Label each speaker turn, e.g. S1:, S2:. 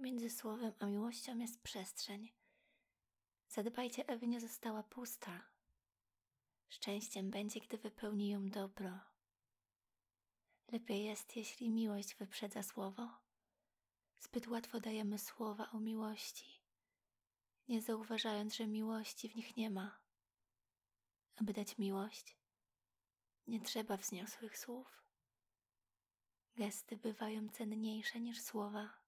S1: Między słowem a miłością jest przestrzeń. Zadbajcie, aby nie została pusta. Szczęściem będzie, gdy wypełni ją dobro. Lepiej jest, jeśli miłość wyprzedza słowo. Zbyt łatwo dajemy słowa o miłości, nie zauważając, że miłości w nich nie ma. Aby dać miłość, nie trzeba wzniosłych słów. Gesty bywają cenniejsze niż słowa.